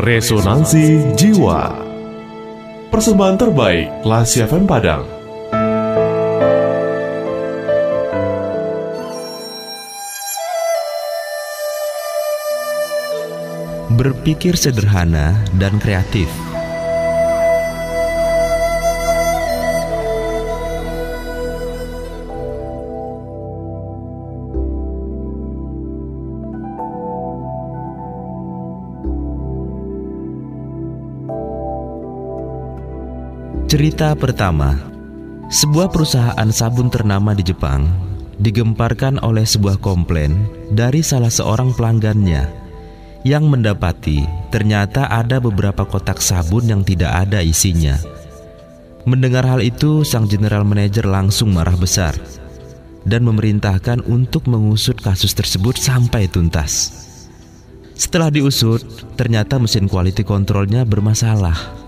Resonansi Jiwa. Persembahan terbaik Lasi FM Padang. Berpikir sederhana dan kreatif Cerita pertama Sebuah perusahaan sabun ternama di Jepang digemparkan oleh sebuah komplain dari salah seorang pelanggannya yang mendapati ternyata ada beberapa kotak sabun yang tidak ada isinya. Mendengar hal itu, sang general manager langsung marah besar dan memerintahkan untuk mengusut kasus tersebut sampai tuntas. Setelah diusut, ternyata mesin quality controlnya bermasalah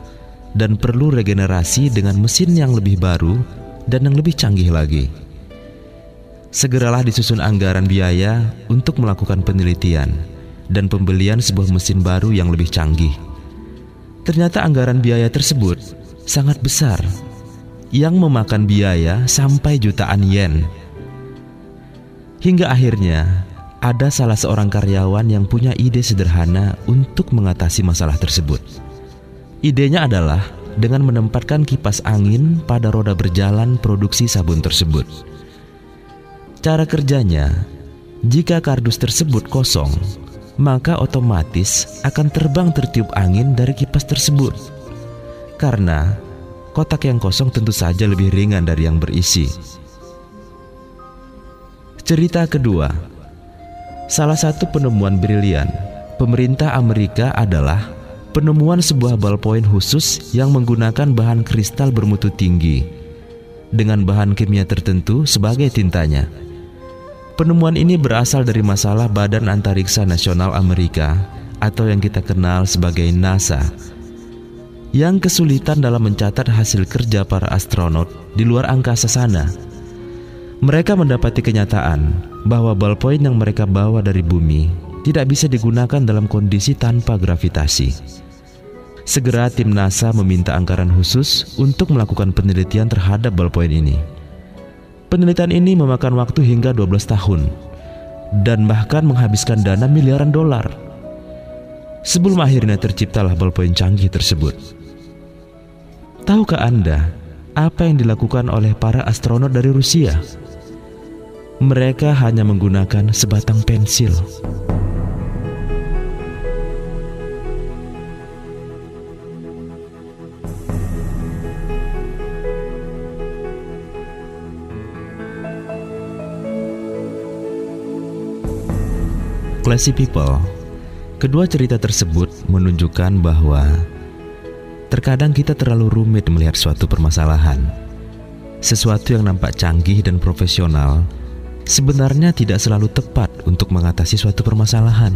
dan perlu regenerasi dengan mesin yang lebih baru dan yang lebih canggih lagi. Segeralah disusun anggaran biaya untuk melakukan penelitian dan pembelian sebuah mesin baru yang lebih canggih. Ternyata anggaran biaya tersebut sangat besar, yang memakan biaya sampai jutaan yen. Hingga akhirnya ada salah seorang karyawan yang punya ide sederhana untuk mengatasi masalah tersebut. Idenya adalah dengan menempatkan kipas angin pada roda berjalan produksi sabun tersebut. Cara kerjanya, jika kardus tersebut kosong, maka otomatis akan terbang tertiup angin dari kipas tersebut. Karena kotak yang kosong tentu saja lebih ringan dari yang berisi. Cerita kedua, salah satu penemuan brilian pemerintah Amerika adalah penemuan sebuah ballpoint khusus yang menggunakan bahan kristal bermutu tinggi dengan bahan kimia tertentu sebagai tintanya. Penemuan ini berasal dari masalah Badan Antariksa Nasional Amerika atau yang kita kenal sebagai NASA yang kesulitan dalam mencatat hasil kerja para astronot di luar angkasa sana. Mereka mendapati kenyataan bahwa ballpoint yang mereka bawa dari bumi tidak bisa digunakan dalam kondisi tanpa gravitasi. Segera tim NASA meminta anggaran khusus untuk melakukan penelitian terhadap ballpoint ini. Penelitian ini memakan waktu hingga 12 tahun dan bahkan menghabiskan dana miliaran dolar. Sebelum akhirnya terciptalah ballpoint canggih tersebut. Tahukah Anda apa yang dilakukan oleh para astronot dari Rusia? Mereka hanya menggunakan sebatang pensil. Classy People, kedua cerita tersebut menunjukkan bahwa terkadang kita terlalu rumit melihat suatu permasalahan. Sesuatu yang nampak canggih dan profesional sebenarnya tidak selalu tepat untuk mengatasi suatu permasalahan.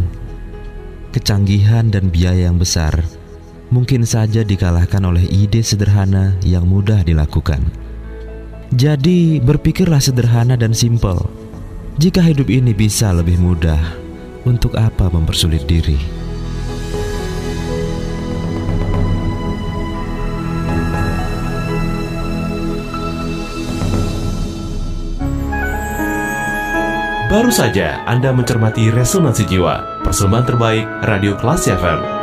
Kecanggihan dan biaya yang besar mungkin saja dikalahkan oleh ide sederhana yang mudah dilakukan. Jadi, berpikirlah sederhana dan simpel. Jika hidup ini bisa lebih mudah, untuk apa mempersulit diri? Baru saja Anda mencermati Resonansi Jiwa, persembahan terbaik Radio Kelas FM.